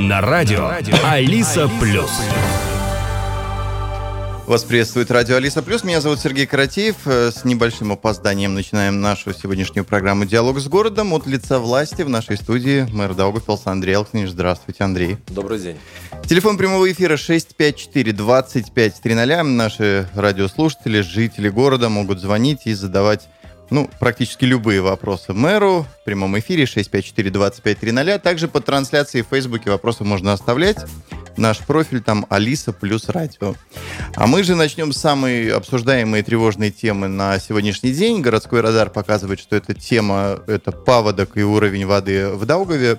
на радио Алиса Плюс. Вас приветствует радио Алиса Плюс. Меня зовут Сергей Каратеев. Э, С небольшим опозданием начинаем нашу сегодняшнюю программу «Диалог с городом» от лица власти в нашей студии мэр Даугавпилса Андрей Алкснич. Здравствуйте, Андрей. Добрый день. Телефон прямого эфира 654-2530. Наши радиослушатели, жители города могут звонить и задавать ну, практически любые вопросы мэру в прямом эфире 654-2530. Также по трансляции в Фейсбуке вопросы можно оставлять. Наш профиль там Алиса плюс радио. А мы же начнем с самой обсуждаемой тревожной темы на сегодняшний день. Городской радар показывает, что эта тема — это паводок и уровень воды в Даугаве.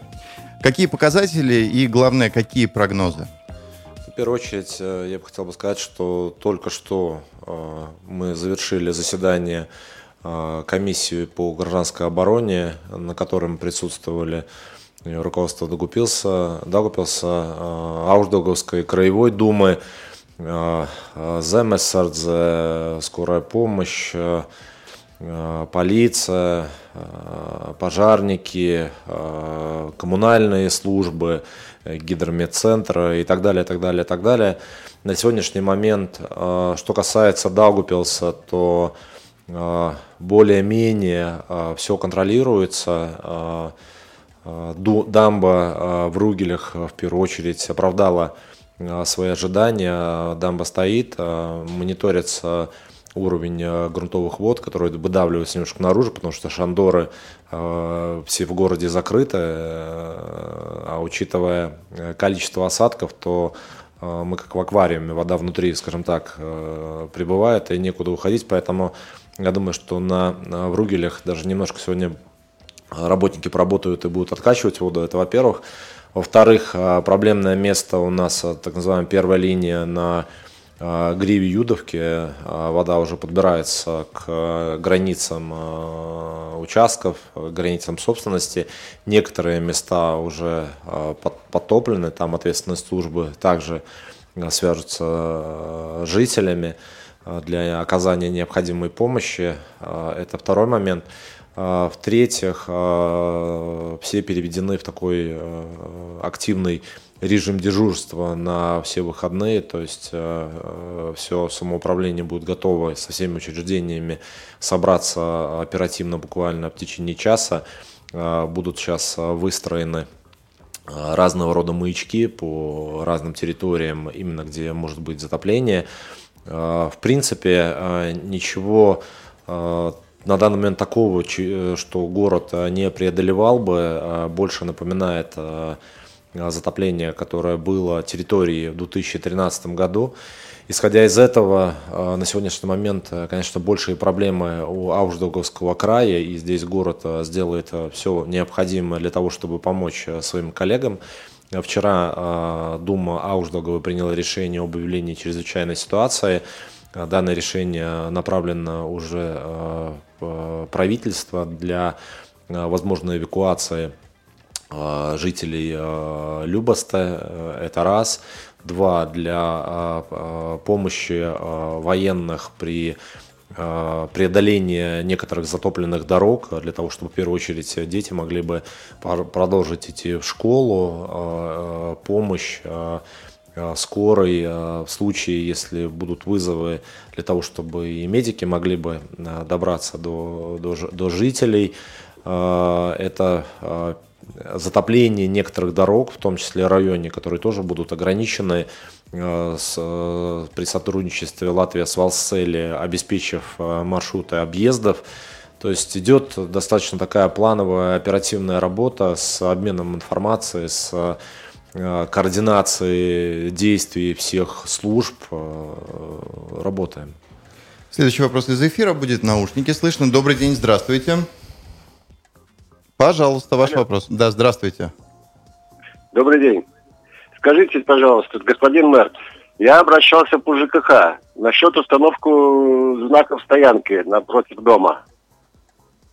Какие показатели и, главное, какие прогнозы? В первую очередь, э, я бы хотел бы сказать, что только что э, мы завершили заседание э, комиссии по гражданской обороне, на котором присутствовали руководство Дагупилса, Дагупилса, Аушдоговской краевой думы, Земесардзе, скорая помощь, полиция, пожарники, коммунальные службы, гидромедцентра и так далее, так далее, так далее. На сегодняшний момент, что касается Даугупилса, то более-менее все контролируется. Дамба в Ругелях в первую очередь оправдала свои ожидания. Дамба стоит, мониторится уровень грунтовых вод, которые выдавливаются немножко наружу, потому что шандоры все в городе закрыты, а учитывая количество осадков, то мы как в аквариуме, вода внутри, скажем так, прибывает и некуда уходить, поэтому я думаю, что на, в Ругелях даже немножко сегодня работники поработают и будут откачивать воду, это во-первых. Во-вторых, проблемное место у нас, так называемая первая линия на гриве Юдовки. Вода уже подбирается к границам участков, границам собственности. Некоторые места уже подтоплены, там ответственность службы также свяжутся с жителями для оказания необходимой помощи. Это второй момент. В-третьих, все переведены в такой активный режим дежурства на все выходные, то есть все самоуправление будет готово со всеми учреждениями собраться оперативно буквально в течение часа. Будут сейчас выстроены разного рода маячки по разным территориям, именно где может быть затопление. В принципе, ничего на данный момент такого, что город не преодолевал бы, больше напоминает затопление, которое было территории в 2013 году. Исходя из этого, на сегодняшний момент, конечно, большие проблемы у Аушдоговского края, и здесь город сделает все необходимое для того, чтобы помочь своим коллегам. Вчера Дума Аушдогова приняла решение об объявлении чрезвычайной ситуации. Данное решение направлено уже правительства для возможной эвакуации жителей Любоста. Это раз. Два, для помощи военных при преодолении некоторых затопленных дорог, для того, чтобы в первую очередь дети могли бы продолжить идти в школу, помощь скорой в случае, если будут вызовы для того, чтобы и медики могли бы добраться до, до, до жителей. Это затопление некоторых дорог, в том числе районе, которые тоже будут ограничены э, с, э, при сотрудничестве Латвии с Валсели, обеспечив э, маршруты объездов. То есть идет достаточно такая плановая оперативная работа с обменом информацией, с координацией действий всех служб. Работаем. Следующий вопрос из эфира будет наушники. Слышно. Добрый день, здравствуйте. Пожалуйста, ваш Алло. вопрос. Да, здравствуйте. Добрый день. Скажите, пожалуйста, господин мэр, я обращался по ЖКХ насчет установку знаков стоянки напротив дома.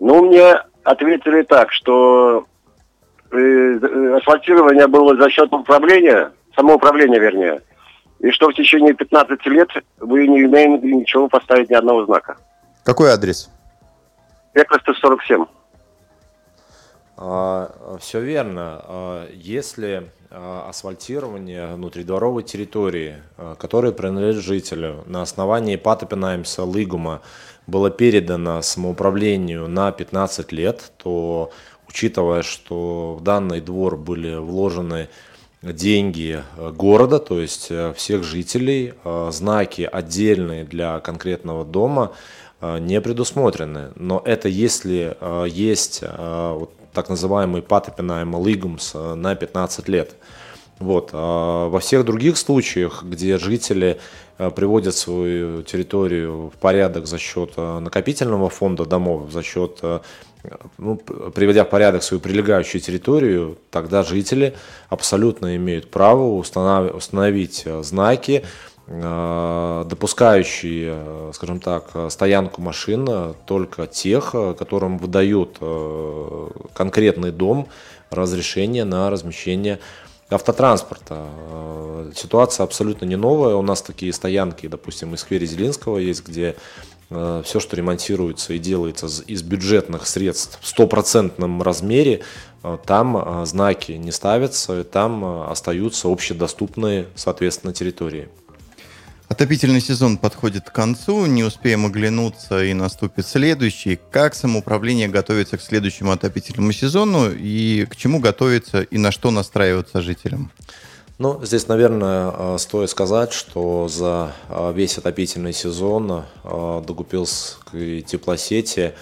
Ну, мне ответили так, что э, асфальтирование было за счет управления, самоуправления вернее, и что в течение 15 лет вы не имеете ничего поставить ни одного знака. Какой адрес? Пеклоста 47. А, все верно. А, если а, асфальтирование внутридворовой территории, которая принадлежит жителю, на основании Патопинаймса Лигума было передано самоуправлению на 15 лет, то, учитывая, что в данный двор были вложены деньги города, то есть всех жителей, знаки отдельные для конкретного дома не предусмотрены. Но это если есть вот так называемый Патопинаем Лигумс на 15 лет. Вот. А во всех других случаях, где жители э, приводят свою территорию в порядок за счет э, накопительного фонда домов, за счет, э, ну, приводя в порядок свою прилегающую территорию, тогда жители абсолютно имеют право установить знаки, допускающие, скажем так, стоянку машин только тех, которым выдают конкретный дом разрешение на размещение автотранспорта. Ситуация абсолютно не новая. У нас такие стоянки, допустим, и в сквере Зеленского есть, где все, что ремонтируется и делается из бюджетных средств в стопроцентном размере, там знаки не ставятся, там остаются общедоступные, соответственно, территории. Отопительный сезон подходит к концу, не успеем оглянуться и наступит следующий. Как самоуправление готовится к следующему отопительному сезону и к чему готовится и на что настраиваться жителям? Ну, здесь, наверное, э, стоит сказать, что за э, весь отопительный сезон э, Догупилской теплосети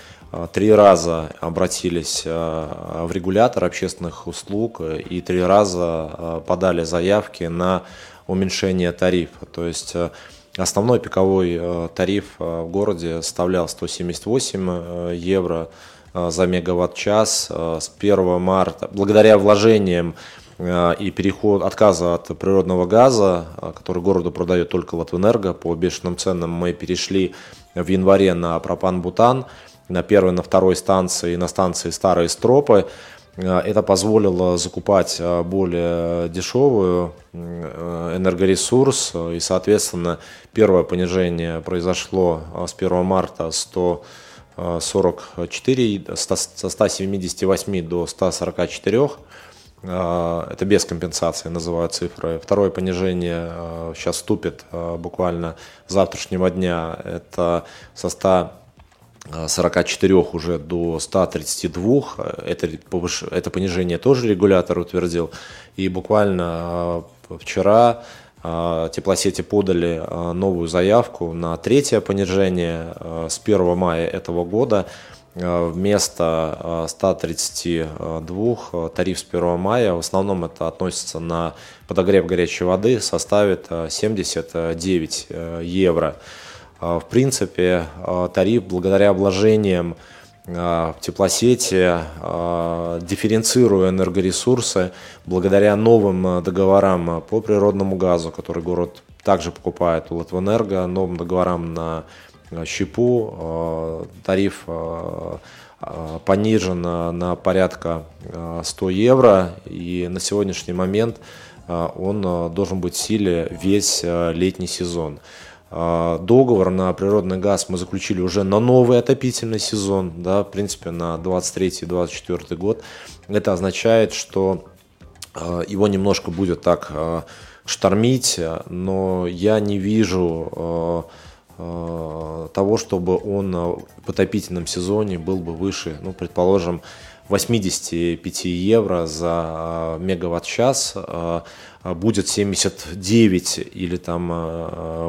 три раза обратились в регулятор общественных услуг и три раза подали заявки на уменьшение тарифа. То есть э, основной пиковой э, тариф э, в городе составлял 178 евро за мегаватт-час с 1 марта. Благодаря вложениям и переход отказа от природного газа, который городу продает только Латвэнерго по бешеным ценам, мы перешли в январе на пропан-бутан на первой, на второй станции, на станции Старые Стропы. Э, это позволило закупать э, более дешевую э, энергоресурс, и, соответственно, первое понижение произошло с 1 марта 144, со 178 до 144. Это без компенсации называют цифры. Второе понижение сейчас вступит буквально с завтрашнего дня. Это со 100 44 уже до 132. Это, повыш... это понижение тоже регулятор утвердил. И буквально а, вчера теплосети подали новую заявку на третье понижение с 1 мая этого года. Вместо 132 тариф с 1 мая, в основном это относится на подогрев горячей воды, составит 79 евро. А, в принципе, а, тариф благодаря вложениям а, теплосети, дифференцируя энергоресурсы, благодаря новым договорам по природному газу, который город также покупает у Латвэнерго, новым договорам на щепу, тариф понижен на порядка 100 евро, и на сегодняшний момент он должен быть в силе весь летний сезон. А, договор на природный газ мы заключили уже на новый отопительный сезон, да, в принципе, на 23-24 год. Это означает, что а, его немножко будет так а, штормить, но я не вижу того, чтобы он в отопительном сезоне был бы выше, ну, предположим, 85 евро за мегаватт-час, а, будет 79 или там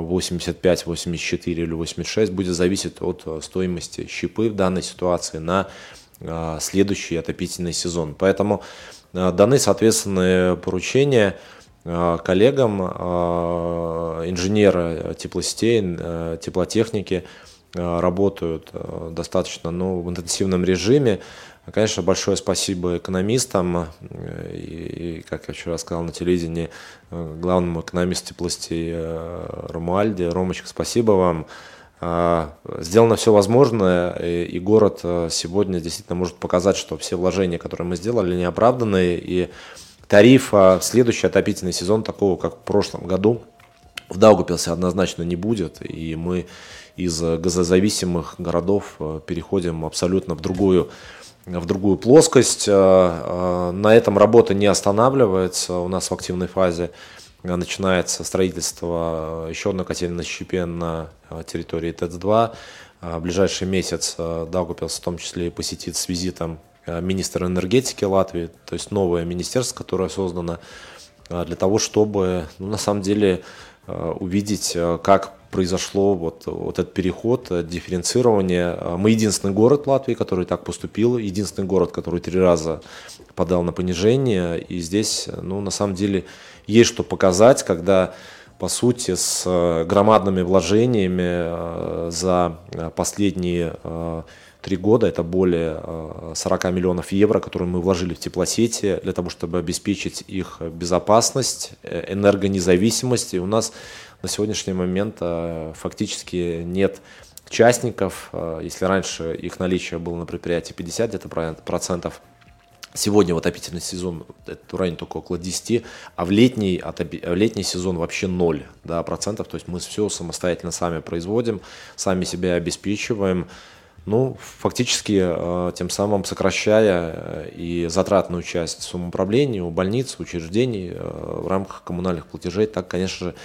85, а, 84 или 86, будет зависеть от а, стоимости щипы в данной ситуации на следующий отопительный сезон. Поэтому даны соответственные поручения коллегам, инженеры теплосетей, теплотехники работают достаточно ну, в интенсивном режиме. Конечно, большое спасибо экономистам, э, и, как я вчера сказал на телевидении, э, главному экономисту теплости э, Ромуальде. Ромочка, спасибо вам. А, сделано все возможное, и город сегодня действительно может показать, что все вложения, которые мы сделали, не оправданы, и тарифа в следующий отопительный сезон, такого, как в прошлом году, в Даугапилсе однозначно не будет, и мы из газозависимых городов переходим абсолютно в другую в другую плоскость. На этом работа не останавливается. У нас в активной фазе начинается строительство еще одной котельной щепе на территории ТЭЦ-2. В ближайший месяц Даугавпилс в том числе посетит с визитом министра энергетики Латвии, то есть новое министерство, которое создано для того, чтобы ну, на самом деле увидеть, как произошло вот, вот этот переход, э, дифференцирование. Э, мы единственный город Латвии, который так поступил, единственный город, который три раза подал на понижение. И здесь, ну, на самом деле, есть что показать, когда по сути, с э, громадными вложениями за последние три года, это более 40 миллионов евро, которые мы вложили в теплосети для того, чтобы обеспечить их безопасность, энергонезависимость. И у нас на сегодняшний момент э, фактически нет частников. Э, если раньше их наличие было на предприятии 50 где-то процентов, Сегодня в отопительный сезон это в районе только около 10, а в летний, отопи, в летний сезон вообще 0 да, процентов. То есть мы все самостоятельно сами производим, сами себя обеспечиваем. Ну, фактически, э, тем самым сокращая и затратную часть самоуправления у больниц, учреждений в рамках коммунальных платежей, так, конечно же,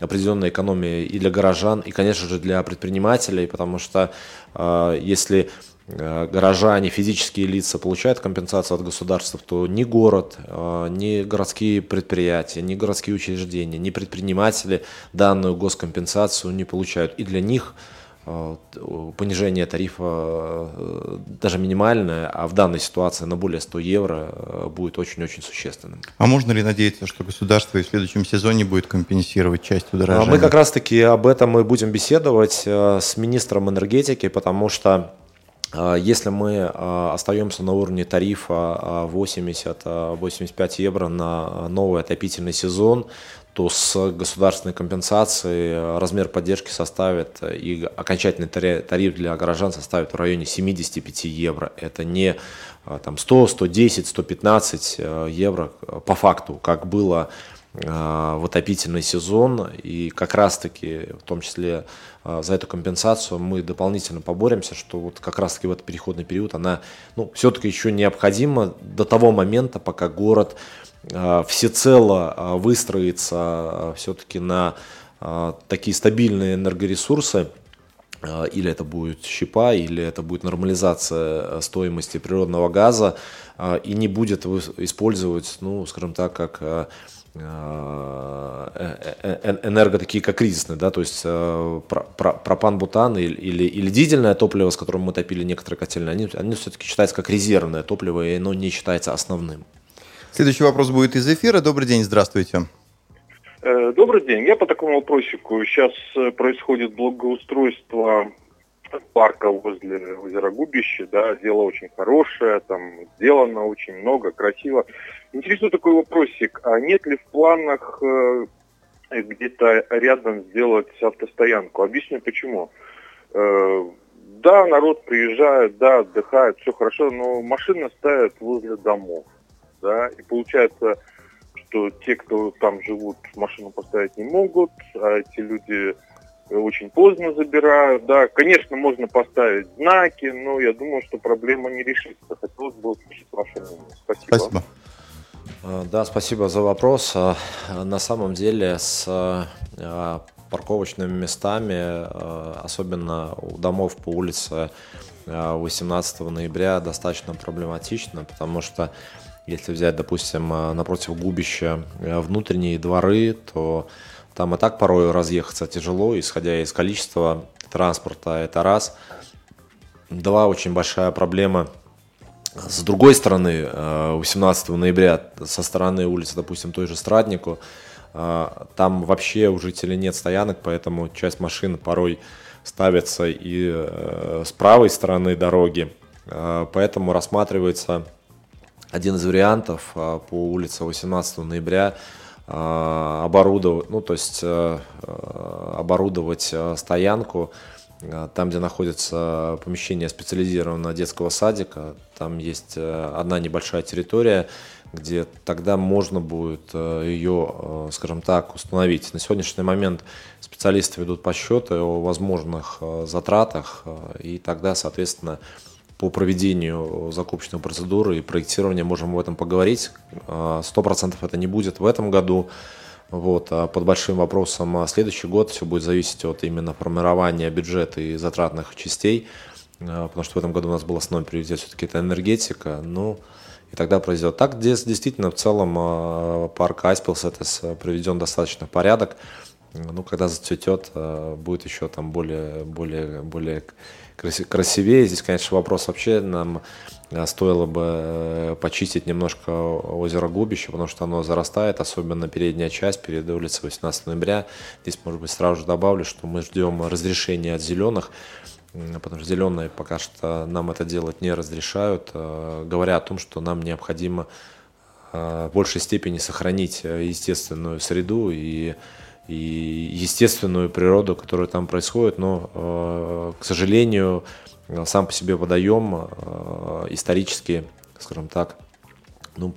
определенная экономия и для горожан, и, конечно же, для предпринимателей, потому что э, если э, горожане, физические лица получают компенсацию от государства, то ни город, э, ни городские предприятия, ни городские учреждения, ни предприниматели данную госкомпенсацию не получают. И для них Э, понижение тарифа э, даже минимальное, а в данной ситуации на более 100 евро э, будет очень-очень существенным. А можно ли надеяться, что государство и в следующем сезоне будет компенсировать часть удорожания? Мы как раз-таки об этом мы будем беседовать с министром энергетики, потому что если мы остаемся на уровне тарифа 80-85 евро на новый отопительный сезон, то с государственной компенсацией э, размер поддержки составит э, и окончательный тариф для горожан составит в районе 75 евро. Это не э, там, 100, 110, 115 евро по факту, как было в отопительный сезон. И как раз-таки, в том числе за эту компенсацию, мы дополнительно поборемся, что вот как раз-таки в этот переходный период она ну, все-таки еще необходима до того момента, пока город Э, всецело э, выстроиться э, все-таки на такие стабильные энергоресурсы, или это будет щепа, или это будет нормализация стоимости природного газа, и не будет использовать, ну, скажем так, как энерго такие как кризисные, да, то есть пропан, бутан или, или, или дизельное топливо, с которым мы топили некоторые котельные, они, они все-таки считаются как резервное топливо, и оно не считается основным. Следующий вопрос будет из эфира. Добрый день, здравствуйте. Э, добрый день. Я по такому вопросику. Сейчас э, происходит благоустройство парка возле озера Губище, да, дело очень хорошее, там сделано очень много, красиво. Интересует такой вопросик, а нет ли в планах э, где-то рядом сделать автостоянку? Объясню почему. Э, да, народ приезжает, да, отдыхает, все хорошо, но машины ставят возле домов да, и получается, что те, кто там живут, машину поставить не могут, а эти люди очень поздно забирают, да, конечно, можно поставить знаки, но я думаю, что проблема не решится. Хотелось бы услышать ваше мнение. Спасибо. Спасибо. А, да, спасибо за вопрос. А, на самом деле с а, парковочными местами, особенно у домов по улице 18 ноября, достаточно проблематично, потому что если взять, допустим, э, напротив губища э, внутренние дворы, то там и так порой разъехаться тяжело, исходя из количества транспорта, это раз. Два, очень большая проблема с другой стороны, 18 э, ноября со стороны улицы, допустим, той же Страднику, там вообще у жителей нет стоянок, поэтому часть машин порой ставится и с правой стороны дороги. Поэтому рассматривается один из вариантов по улице 18 ноября оборудовать, ну, то есть э, э, оборудовать э, стоянку там, где находится помещение специализированного детского садика. Там есть одна небольшая территория, где тогда можно будет ее, скажем так, установить. На сегодняшний момент специалисты ведут подсчеты о возможных затратах, и тогда, соответственно, по проведению закупочной процедуры и проектирования можем об этом поговорить. Сто процентов это не будет в этом году. Вот. А под большим вопросом а следующий год все будет зависеть от именно формирования бюджета и затратных частей, потому что в этом году у нас был основной приоритет все-таки это энергетика. Ну, и тогда произойдет. Так, здесь действительно в целом парк Аспилс это приведен достаточно порядок. Ну, когда зацветет, будет еще там более, более, более красивее. Здесь, конечно, вопрос вообще нам э, стоило бы э, почистить немножко озеро Губище, потому что оно зарастает, особенно передняя часть перед улицей 18 ноября. Здесь, может быть, сразу же добавлю, что мы ждем разрешения от зеленых, потому что зеленые пока что нам это делать не разрешают, э, говоря о том, что нам необходимо в большей степени сохранить естественную среду и и естественную природу, которая там происходит, но, э, к сожалению, сам по себе водоем э, исторически, скажем так, ну,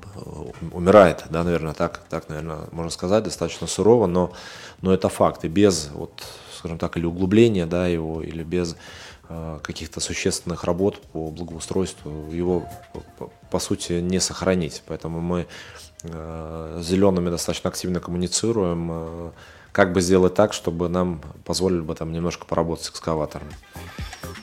умирает, да, наверное, так, так, наверное, можно сказать, достаточно сурово, но, но это факт. И без, вот, скажем так, или углубления, да, его, или без э, каких-то существенных работ по благоустройству его, по, сути, не сохранить. Поэтому мы э, зелеными достаточно активно коммуницируем, э, как бы сделать так, чтобы нам позволили бы там немножко поработать с экскаватором.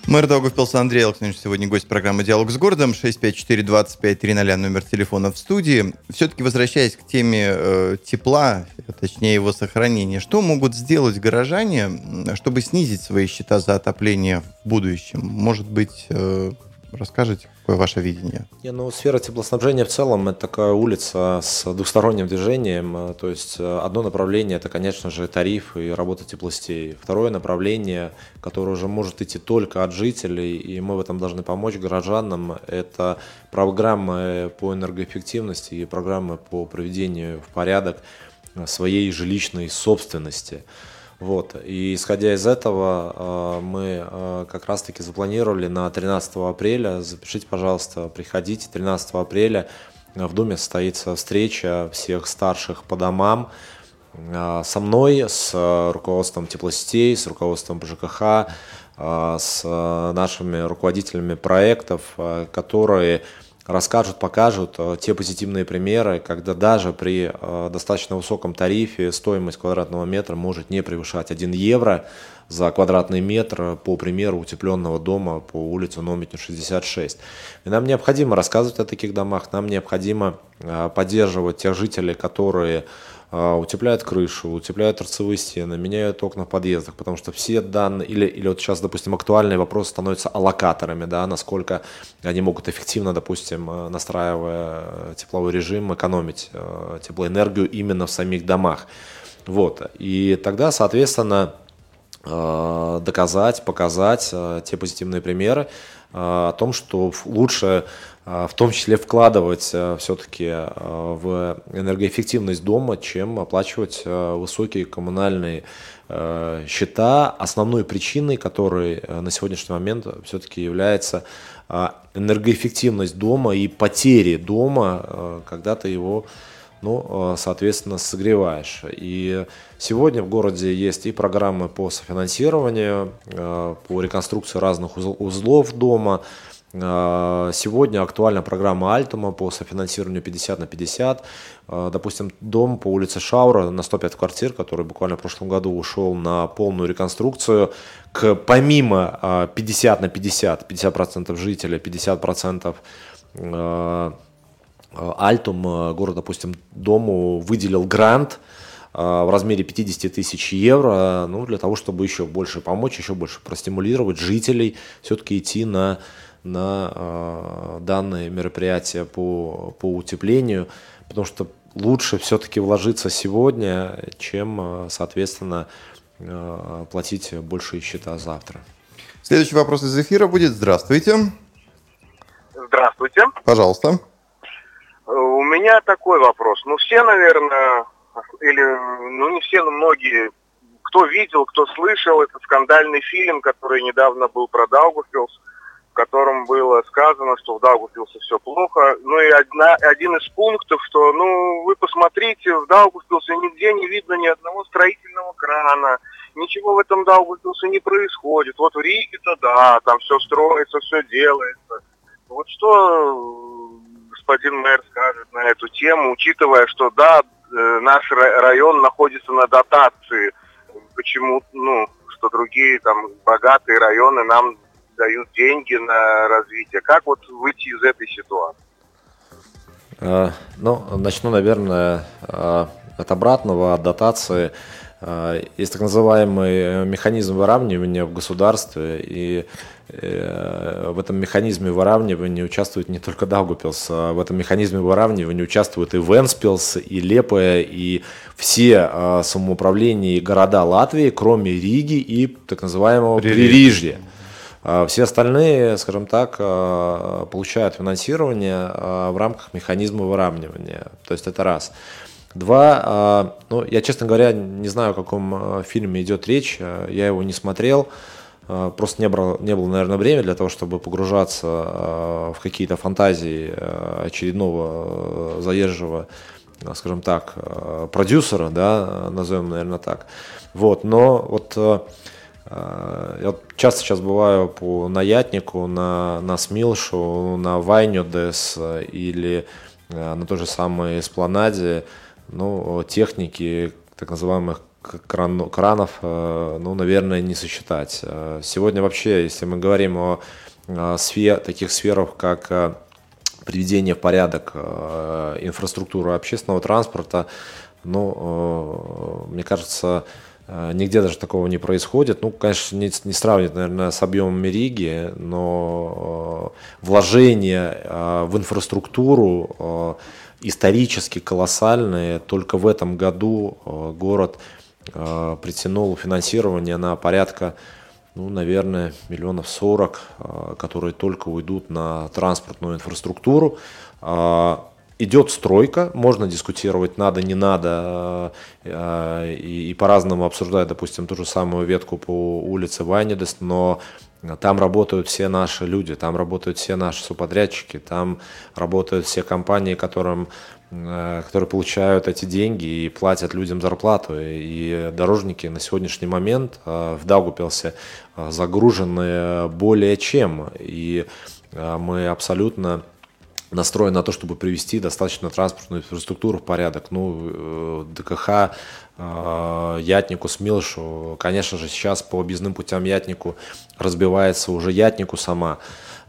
Мэр Даугавпилса Андрей Александрович сегодня гость программы «Диалог с городом». 654-25-00 номер телефона в студии. Все-таки возвращаясь к теме э, тепла, точнее его сохранения, что могут сделать горожане, чтобы снизить свои счета за отопление в будущем? Может быть, э, расскажете? Какое ваше видение? Не, ну, сфера теплоснабжения в целом это такая улица с двухсторонним движением. То есть э, одно направление это, конечно же, тариф и работа теплостей. Второе направление, которое уже может идти только от жителей, и мы в этом должны помочь горожанам, это программы по энергоэффективности и программы по приведению в порядок своей жилищной собственности. Вот. И исходя из этого, э, мы э, как раз-таки запланировали на 13 апреля, запишите, пожалуйста, приходите, 13 апреля в Доме состоится встреча всех старших по домам, э, со мной, с руководством теплосетей, с руководством ЖКХ, с нашими руководителями проектов, которые расскажут, покажут э, те позитивные примеры, когда даже при э, достаточно высоком тарифе стоимость квадратного метра может не превышать 1 евро за квадратный метр, по примеру утепленного дома по улице Номитню 66. И нам необходимо рассказывать о таких домах, нам необходимо э, поддерживать тех жителей, которые утепляют крышу, утепляют торцевые стены, меняют окна в подъездах, потому что все данные, или, или вот сейчас, допустим, актуальный вопрос становится аллокаторами, да, насколько они могут эффективно, допустим, э, настраивая тепловой режим, экономить э, теплоэнергию именно в самих домах. Вот. И тогда, соответственно, э, доказать, показать те позитивные примеры о том, что лучше а, в том числе вкладывать а, все-таки а, в энергоэффективность дома, чем оплачивать высокие коммунальные счета. Основной причиной, которой на сегодняшний момент все-таки является энергоэффективность дома и потери дома, когда ты его ну, соответственно, согреваешь. И сегодня в городе есть и программы по софинансированию, по реконструкции разных узлов дома, а, сегодня актуальна программа Альтума по софинансированию 50 на 50. А, допустим, дом по улице Шаура на 105 квартир, который буквально в прошлом году ушел на полную реконструкцию, к, помимо 50 а, на 50, 50% жителей, 50% Альтум, город, допустим, дому выделил грант в размере 50 тысяч евро, ну, для того, чтобы еще больше помочь, еще больше простимулировать жителей все-таки идти на на э, данные мероприятия по, по утеплению, потому что лучше все-таки вложиться сегодня, чем, э, соответственно, э, платить большие счета завтра. Следующий вопрос из эфира будет. Здравствуйте. Здравствуйте. Пожалуйста. У меня такой вопрос. Ну, все, наверное, или, ну, не все, но многие, кто видел, кто слышал этот скандальный фильм, который недавно был про Даугавпилс, котором было сказано, что в Даугавпилсе все плохо. Ну и одна, один из пунктов, что, ну, вы посмотрите, в Даугавпилсе нигде не видно ни одного строительного крана, ничего в этом Даугавпилсе не происходит. Вот в Риге-то да, там все строится, все делается. Вот что господин мэр скажет на эту тему, учитывая, что да, наш район находится на дотации, почему, ну, что другие там богатые районы нам дают деньги на развитие. Как вот выйти из этой ситуации? Ну, начну, наверное, от обратного, от дотации. Есть так называемый механизм выравнивания в государстве, и э, в этом механизме выравнивания участвует не только Даугупилс, а в этом механизме выравнивания участвуют и Венспилс, и Лепая, и все самоуправления и города Латвии, кроме Риги и так называемого Пририжья. А все остальные, скажем так, а, получают финансирование а, в рамках механизма выравнивания. То есть это раз. Два, ну, я, честно говоря, не знаю, о каком фильме идет речь, я его не смотрел, просто не было, не было, наверное, времени для того, чтобы погружаться в какие-то фантазии очередного заезжего, скажем так, продюсера, да, назовем, наверное, так. Вот, но вот я часто сейчас бываю по Наятнику, на, на Смилшу, на Вайнюдес или э, на той же самой Эспланаде, ну, техники так называемых кран, кранов, э, ну, наверное, не сосчитать. Сегодня вообще, если мы говорим о сфер, таких сферах, как приведение в порядок инфраструктуры общественного транспорта, ну, мне кажется, Э, нигде даже такого не происходит. Ну, конечно, не, не сравнить, наверное, с объемом Риги, но э, вложения э, в инфраструктуру исторически колоссальные. Только в этом году город притянул финансирование на порядка, ну, наверное, миллионов сорок, которые только уйдут на транспортную инфраструктуру идет стройка, можно дискутировать, надо, не надо, э, и, и по-разному обсуждать, допустим, ту же самую ветку по улице Вайнидес, но там работают все наши люди, там работают все наши субподрядчики, там работают все компании, которым, э, которые получают эти деньги и платят людям зарплату. И дорожники на сегодняшний момент э, в Даугупилсе загружены более чем. И мы абсолютно настроен на то, чтобы привести достаточно транспортную инфраструктуру в порядок. Ну, э, ДКХ, э, Ятнику, Смилшу, конечно же, сейчас по объездным путям Ятнику разбивается уже Ятнику сама.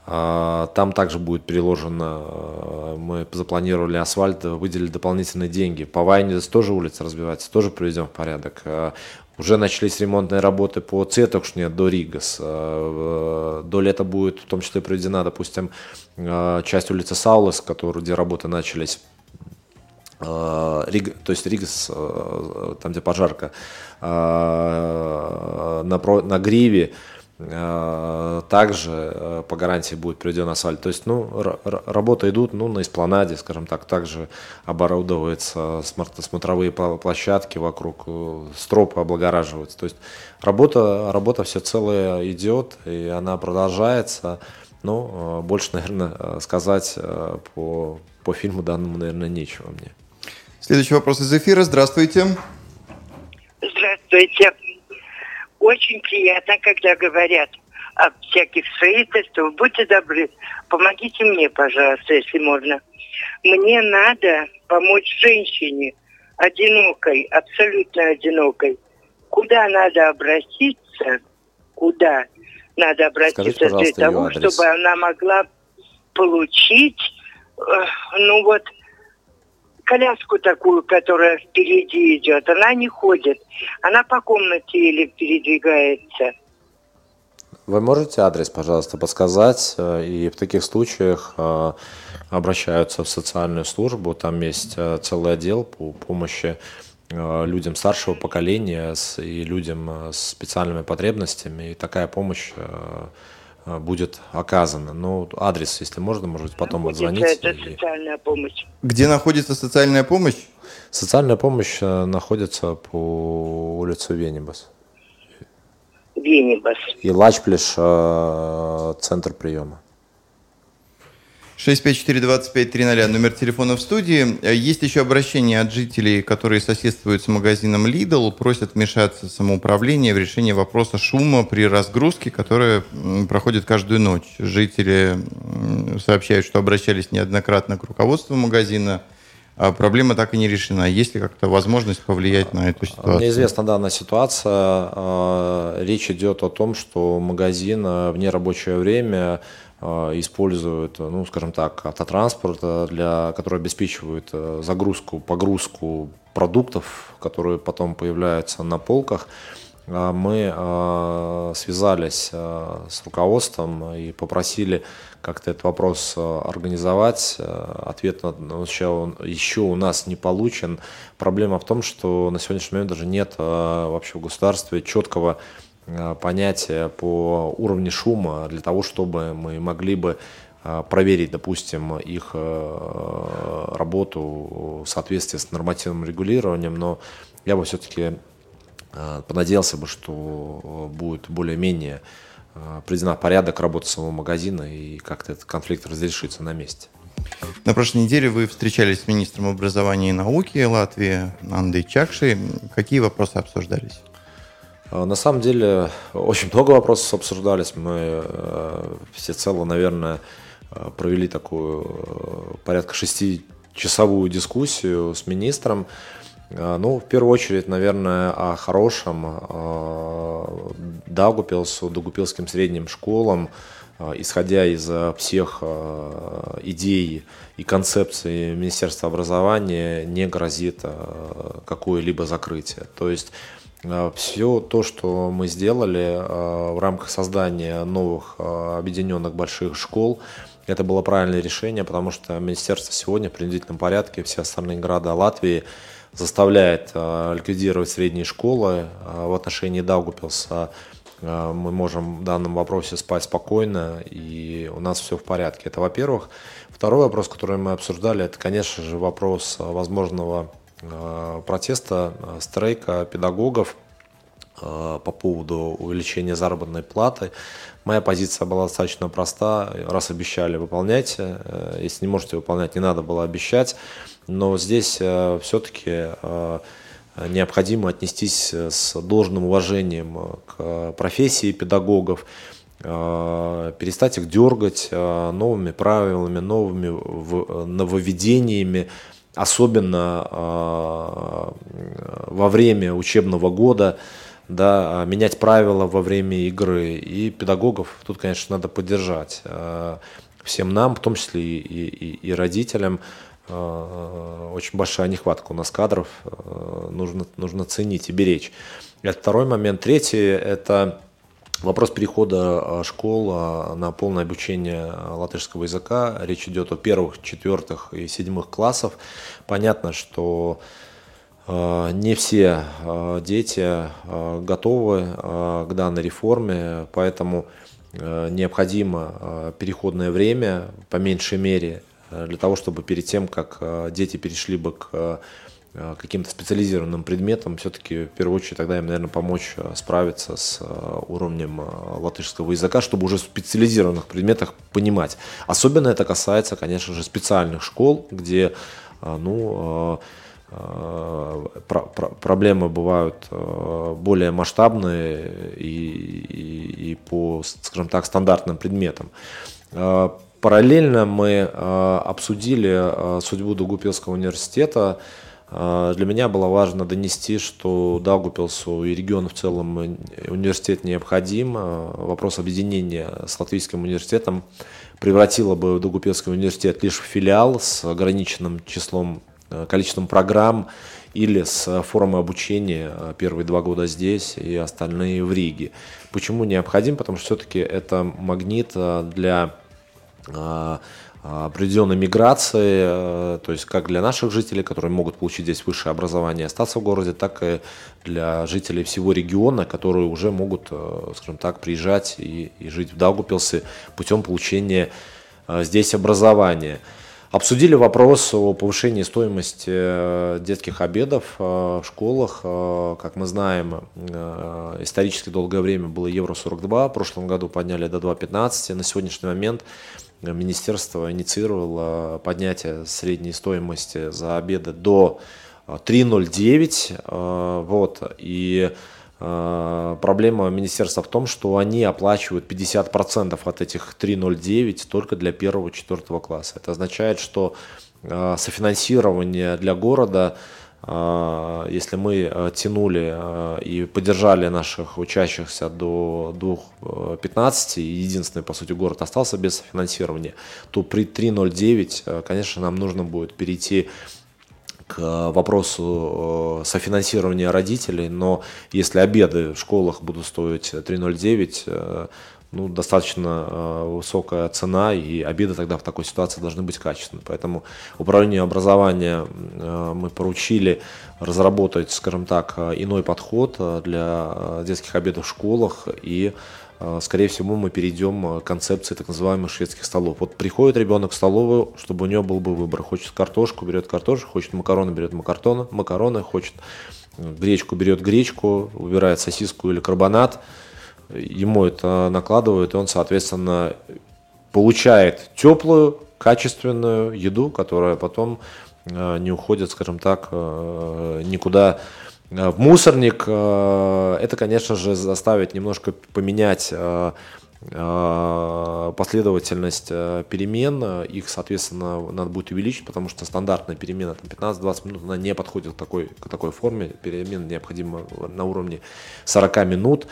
Э, там также будет переложено, мы запланировали асфальт, выделили дополнительные деньги. По Вайнидес тоже улица разбивается, тоже приведем в порядок. Уже начались ремонтные работы по Цетокшне до Ригас. До лета будет в том числе проведена, допустим, э, часть улицы Саулес, который, где работы начались. Э, Риг, то есть Ригас, э, там где пожарка, на, на Гриве, Э, также э, по гарантии будет приведен асфальт. То есть, ну, работы идут, ну, на эспланаде, скажем так, также оборудовываются смотровые площадки вокруг, э, стропы облагораживаются. То есть, работа, работа все целая идет, и она продолжается. Ну, больше, наверное, сказать по, по фильму данному, наверное, нечего мне. Следующий вопрос из эфира. Здравствуйте. Здравствуйте. Очень приятно, когда говорят о всяких строительствах. Будьте добры, помогите мне, пожалуйста, если можно. Мне надо помочь женщине, одинокой, абсолютно одинокой. Куда надо обратиться? Куда надо обратиться Скажите, для того, чтобы она могла получить, э, ну вот, коляску такую, которая впереди идет, она не ходит. Она по комнате или передвигается. Вы можете адрес, пожалуйста, подсказать? Э, и в таких случаях э, обращаются в социальную службу. Там есть э, целый отдел по помощи людям старшего поколения и людям с специальными потребностями. И такая помощь будет оказано. Ну, адрес, если можно, может быть, потом отзвонить. Это и... социальная помощь. Где находится социальная помощь? Социальная помощь э, находится по улице Венибас. Венибас. И Лачплеш, э, центр приема. 654-2530, номер телефона в студии. Есть еще обращение от жителей, которые соседствуют с магазином Lidl, просят вмешаться самоуправление в решение вопроса шума при разгрузке, которая проходит каждую ночь. Жители сообщают, что обращались неоднократно к руководству магазина, а проблема так и не решена. Есть ли как-то возможность повлиять на эту ситуацию? Мне известна данная ситуация. А, речь идет о том, что магазин в нерабочее время а, используют, ну, скажем так, автотранспорт, для, который обеспечивает э, загрузку, погрузку продуктов, которые потом появляются на полках. А, мы связались с руководством и попросили как-то этот вопрос организовать. Ответ на, еще, еще у нас не получен. Проблема в том, что на сегодняшний момент даже нет вообще в государстве четкого Э, понятие по уровню шума для того, чтобы мы могли бы э, проверить, допустим, их э, работу в соответствии с нормативным регулированием, но я бы все-таки понадеялся бы, что будет более-менее приведена порядок работы самого магазина и как-то этот конфликт разрешится на месте. На прошлой неделе вы встречались с министром образования и науки Латвии Андой Чакшей. Какие вопросы обсуждались? А, на самом деле очень много вопросов обсуждались. Мы э, всецело, наверное, э, провели такую э, порядка шестичасовую дискуссию с министром. Ну, в первую очередь, наверное, о хорошем Даугупилсу, Даугупилским средним школам, исходя из всех идей и концепций Министерства образования, не грозит какое-либо закрытие. То есть а, Все то, что мы сделали а, в рамках создания новых а, объединенных больших школ, это было правильное решение, потому что министерство сегодня в принудительном порядке все остальные города Латвии заставляет ликвидировать средние школы. В отношении Даугупилса мы можем в данном вопросе спать спокойно, и у нас все в порядке. Это во-первых. Второй вопрос, который мы обсуждали, это, конечно же, вопрос возможного протеста, э, стрейка педагогов э, по поводу увеличения заработной платы. Моя позиция была достаточно проста. Раз обещали, выполняйте. Если не можете выполнять, не надо было обещать. Но здесь все-таки необходимо отнестись с должным уважением к профессии педагогов, перестать их дергать новыми правилами, новыми нововведениями, особенно а, во время учебного года, да, менять правила во время игры. И педагогов тут, конечно, надо поддержать. А, всем нам, в том числе и, и, и родителям, а, очень большая нехватка у нас кадров, нужно, нужно ценить и беречь. Это второй момент. Третий – это Вопрос перехода а, школ а, на полное обучение латышского языка. Речь идет о первых, четвертых и седьмых классов. Понятно, что а, не все дети готовы к данной реформе, поэтому необходимо переходное время, по меньшей мере, для того, чтобы перед тем, как дети перешли бы к каким-то специализированным предметом, все-таки в первую очередь тогда им, наверное, помочь э, справиться с э, уровнем латышского языка, чтобы уже в специализированных предметах понимать. Особенно это касается, конечно же, специальных школ, где ну, проблемы бывают более масштабные и, и, и по, скажем так, стандартным предметам. Параллельно мы обсудили судьбу Дугупилского университета, для меня было важно донести, что Даугупилсу и региону в целом университет необходим. А, вопрос объединения с Латвийским университетом превратило бы Даугупилский университет лишь в филиал с ограниченным числом, а, количеством программ или с формой обучения первые два года здесь и остальные в Риге. Почему необходим? Потому что все-таки это магнит для определенной миграции, э, то есть как для наших жителей, которые могут получить здесь высшее образование остаться в городе, так и для жителей всего региона, которые уже могут, э, скажем так, приезжать и, и жить в Даугупилсе путем получения э, здесь образования. Обсудили вопрос о повышении стоимости детских обедов в школах. Как мы знаем, исторически долгое время было евро 42, в прошлом году подняли до 2,15. На сегодняшний момент министерство инициировало поднятие средней стоимости за обеды до 3,09. Вот, и Э, проблема министерства в том, что они оплачивают 50% от этих 3,09 только для первого-четвертого класса. Это означает, что э, софинансирование для города, э, если мы тянули и поддержали наших учащихся до 2.15, и единственный, по сути, город остался без финансирования, то при 3.09, конечно, нам нужно будет перейти к э, вопросу э, софинансирования родителей, но если обеды в школах будут стоить 3,09, э, ну, достаточно высокая цена, и обеды тогда в такой ситуации должны быть качественными. Поэтому управлению образования мы поручили разработать, скажем так, иной подход для детских обедов в школах и скорее всего, мы перейдем к концепции так называемых шведских столов. Вот приходит ребенок в столовую, чтобы у него был бы выбор. Хочет картошку, берет картошку, хочет макароны, берет макароны, макароны, хочет гречку, берет гречку, выбирает сосиску или карбонат. Ему это накладывают, и он, соответственно, получает теплую, качественную еду, которая потом а, не уходит, скажем так, никуда Э, в мусорник, э, это, конечно же, заставит немножко поменять э, последовательность перемен, их, соответственно, надо будет увеличить, потому что стандартная перемена 15-20 минут, она не подходит к такой, к такой форме, перемена необходима на уровне 40 минут.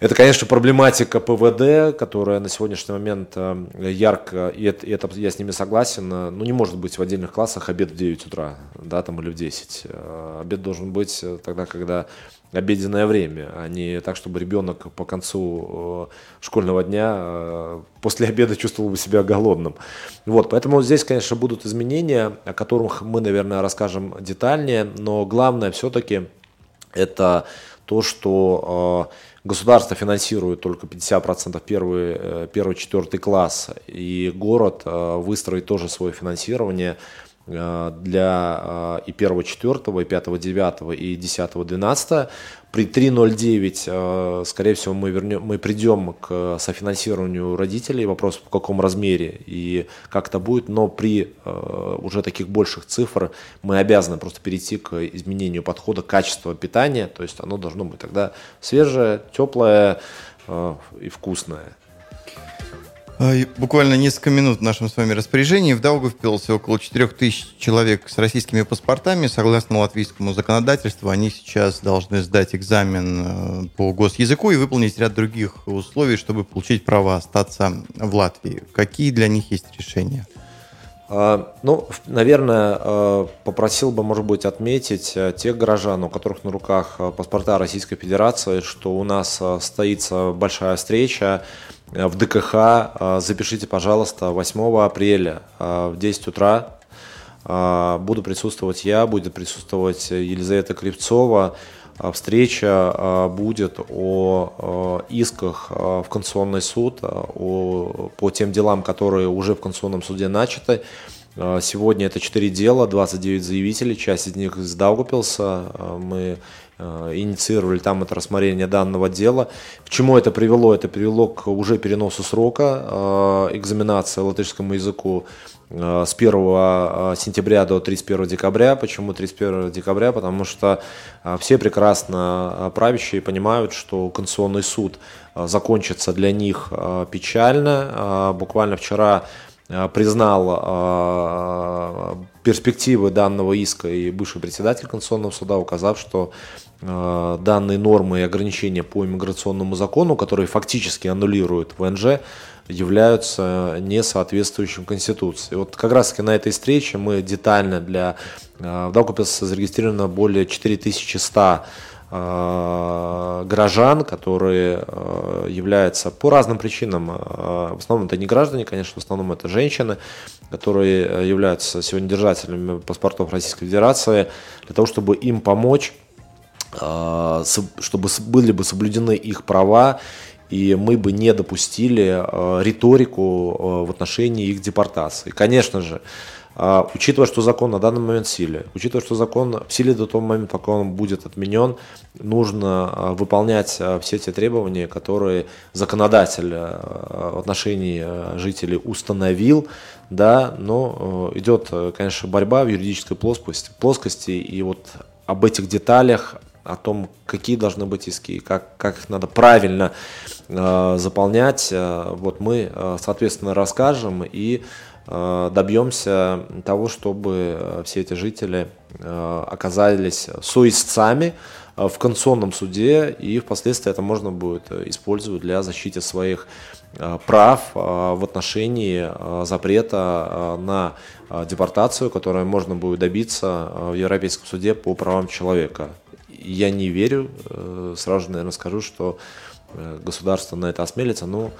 Это, конечно, проблематика ПВД, которая на сегодняшний момент э, ярко, и это, и это я с ними согласен, э, ну не может быть в отдельных классах обед в 9 утра, да, там или в 10. Э, обед должен быть тогда, когда обеденное время, а не так, чтобы ребенок по концу школьного дня после обеда чувствовал бы себя голодным. Вот, поэтому здесь, конечно, будут изменения, о которых мы, наверное, расскажем детальнее, но главное все-таки это то, что Государство финансирует только 50% первый, э, первый, четвертый класс, и город э, выстроит тоже свое финансирование для э, и 1, 4, и 5, 9, и 10, 12. При 3.09, э, скорее всего, мы, вернем, мы придем к софинансированию родителей. Вопрос в каком размере и как это будет. Но при уже таких больших цифр мы обязаны просто перейти к изменению подхода качества питания. То есть оно должно быть тогда свежее, теплое и вкусное. А, буквально несколько минут в нашем с вами распоряжении. В Даугавпилсе около 4000 человек с российскими паспортами. Согласно латвийскому законодательству, они сейчас должны сдать экзамен э, по госязыку и выполнить ряд других условий, чтобы получить право остаться в Латвии. Какие для них есть решения? А, ну, наверное, э, попросил бы, может быть, отметить э, тех горожан, у которых на руках паспорта Российской Федерации, что у нас состоится большая встреча в ДКХ. Э, запишите, пожалуйста, 8 апреля э, в 10 утра. Буду присутствовать я, будет присутствовать Елизавета Кривцова. Встреча будет о исках в Конституционный суд, о, по тем делам, которые уже в Конституционном суде начаты. Сегодня это 4 дела, 29 заявителей, часть из них из Даугупилса. Мы Э, инициировали там это рассмотрение данного дела. К чему это привело? Это привело к уже переносу срока э, экзаменации латышскому языку э, с 1 сентября до 31 декабря. Почему 31 декабря? Потому что все прекрасно правящие понимают, что Конституционный суд закончится для них печально. Буквально вчера признал перспективы данного иска и бывший председатель Конституционного суда, указав, что Э, данные нормы и ограничения по иммиграционному закону, которые фактически аннулируют ВНЖ, являются несоответствующим Конституции. Вот как раз таки на этой встрече мы детально для... Э, в Даугавпилсе зарегистрировано более 4100 э, горожан, которые являются по разным причинам, в основном это не граждане, конечно, в основном это женщины, которые являются сегодня держателями паспортов Российской Федерации, для того, чтобы им помочь чтобы были бы соблюдены их права, и мы бы не допустили риторику в отношении их депортации. Конечно же, А, учитывая, что закон на данный момент в силе, учитывая, что закон в силе до того момента, пока он будет отменен, нужно а, выполнять а, все те требования, которые законодатель в отношении жителей установил, да, но идет, конечно, борьба в юридической плоскости, плоскости и вот об этих деталях, о том, какие должны быть иски, как, как их надо правильно э, заполнять, э, вот мы, э, соответственно, расскажем и добьемся того, чтобы э, все эти жители э, оказались соисцами в Конституционном суде, и впоследствии это можно будет использовать для защиты своих прав в отношении запрета на депортацию, которую можно будет добиться в Европейском суде по правам человека. Я не верю, сразу же, наверное, скажу, что государство на это осмелится, но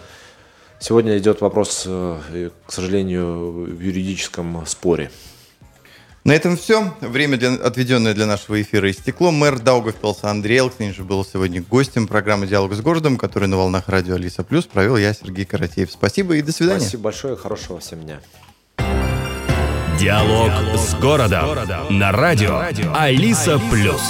Сегодня идет вопрос, э, к сожалению, в юридическом споре. На этом все. Время, для, отведенное для нашего эфира, истекло. Мэр Даугавпилса Андрей Элкнин же был сегодня гостем программы «Диалог с городом», который на волнах радио Алиса Плюс провел я, Сергей Каратеев. Спасибо и до свидания. Спасибо большое. Хорошего всем дня. Диалог, Диалог с городом. с городом. На радио Алиса Плюс.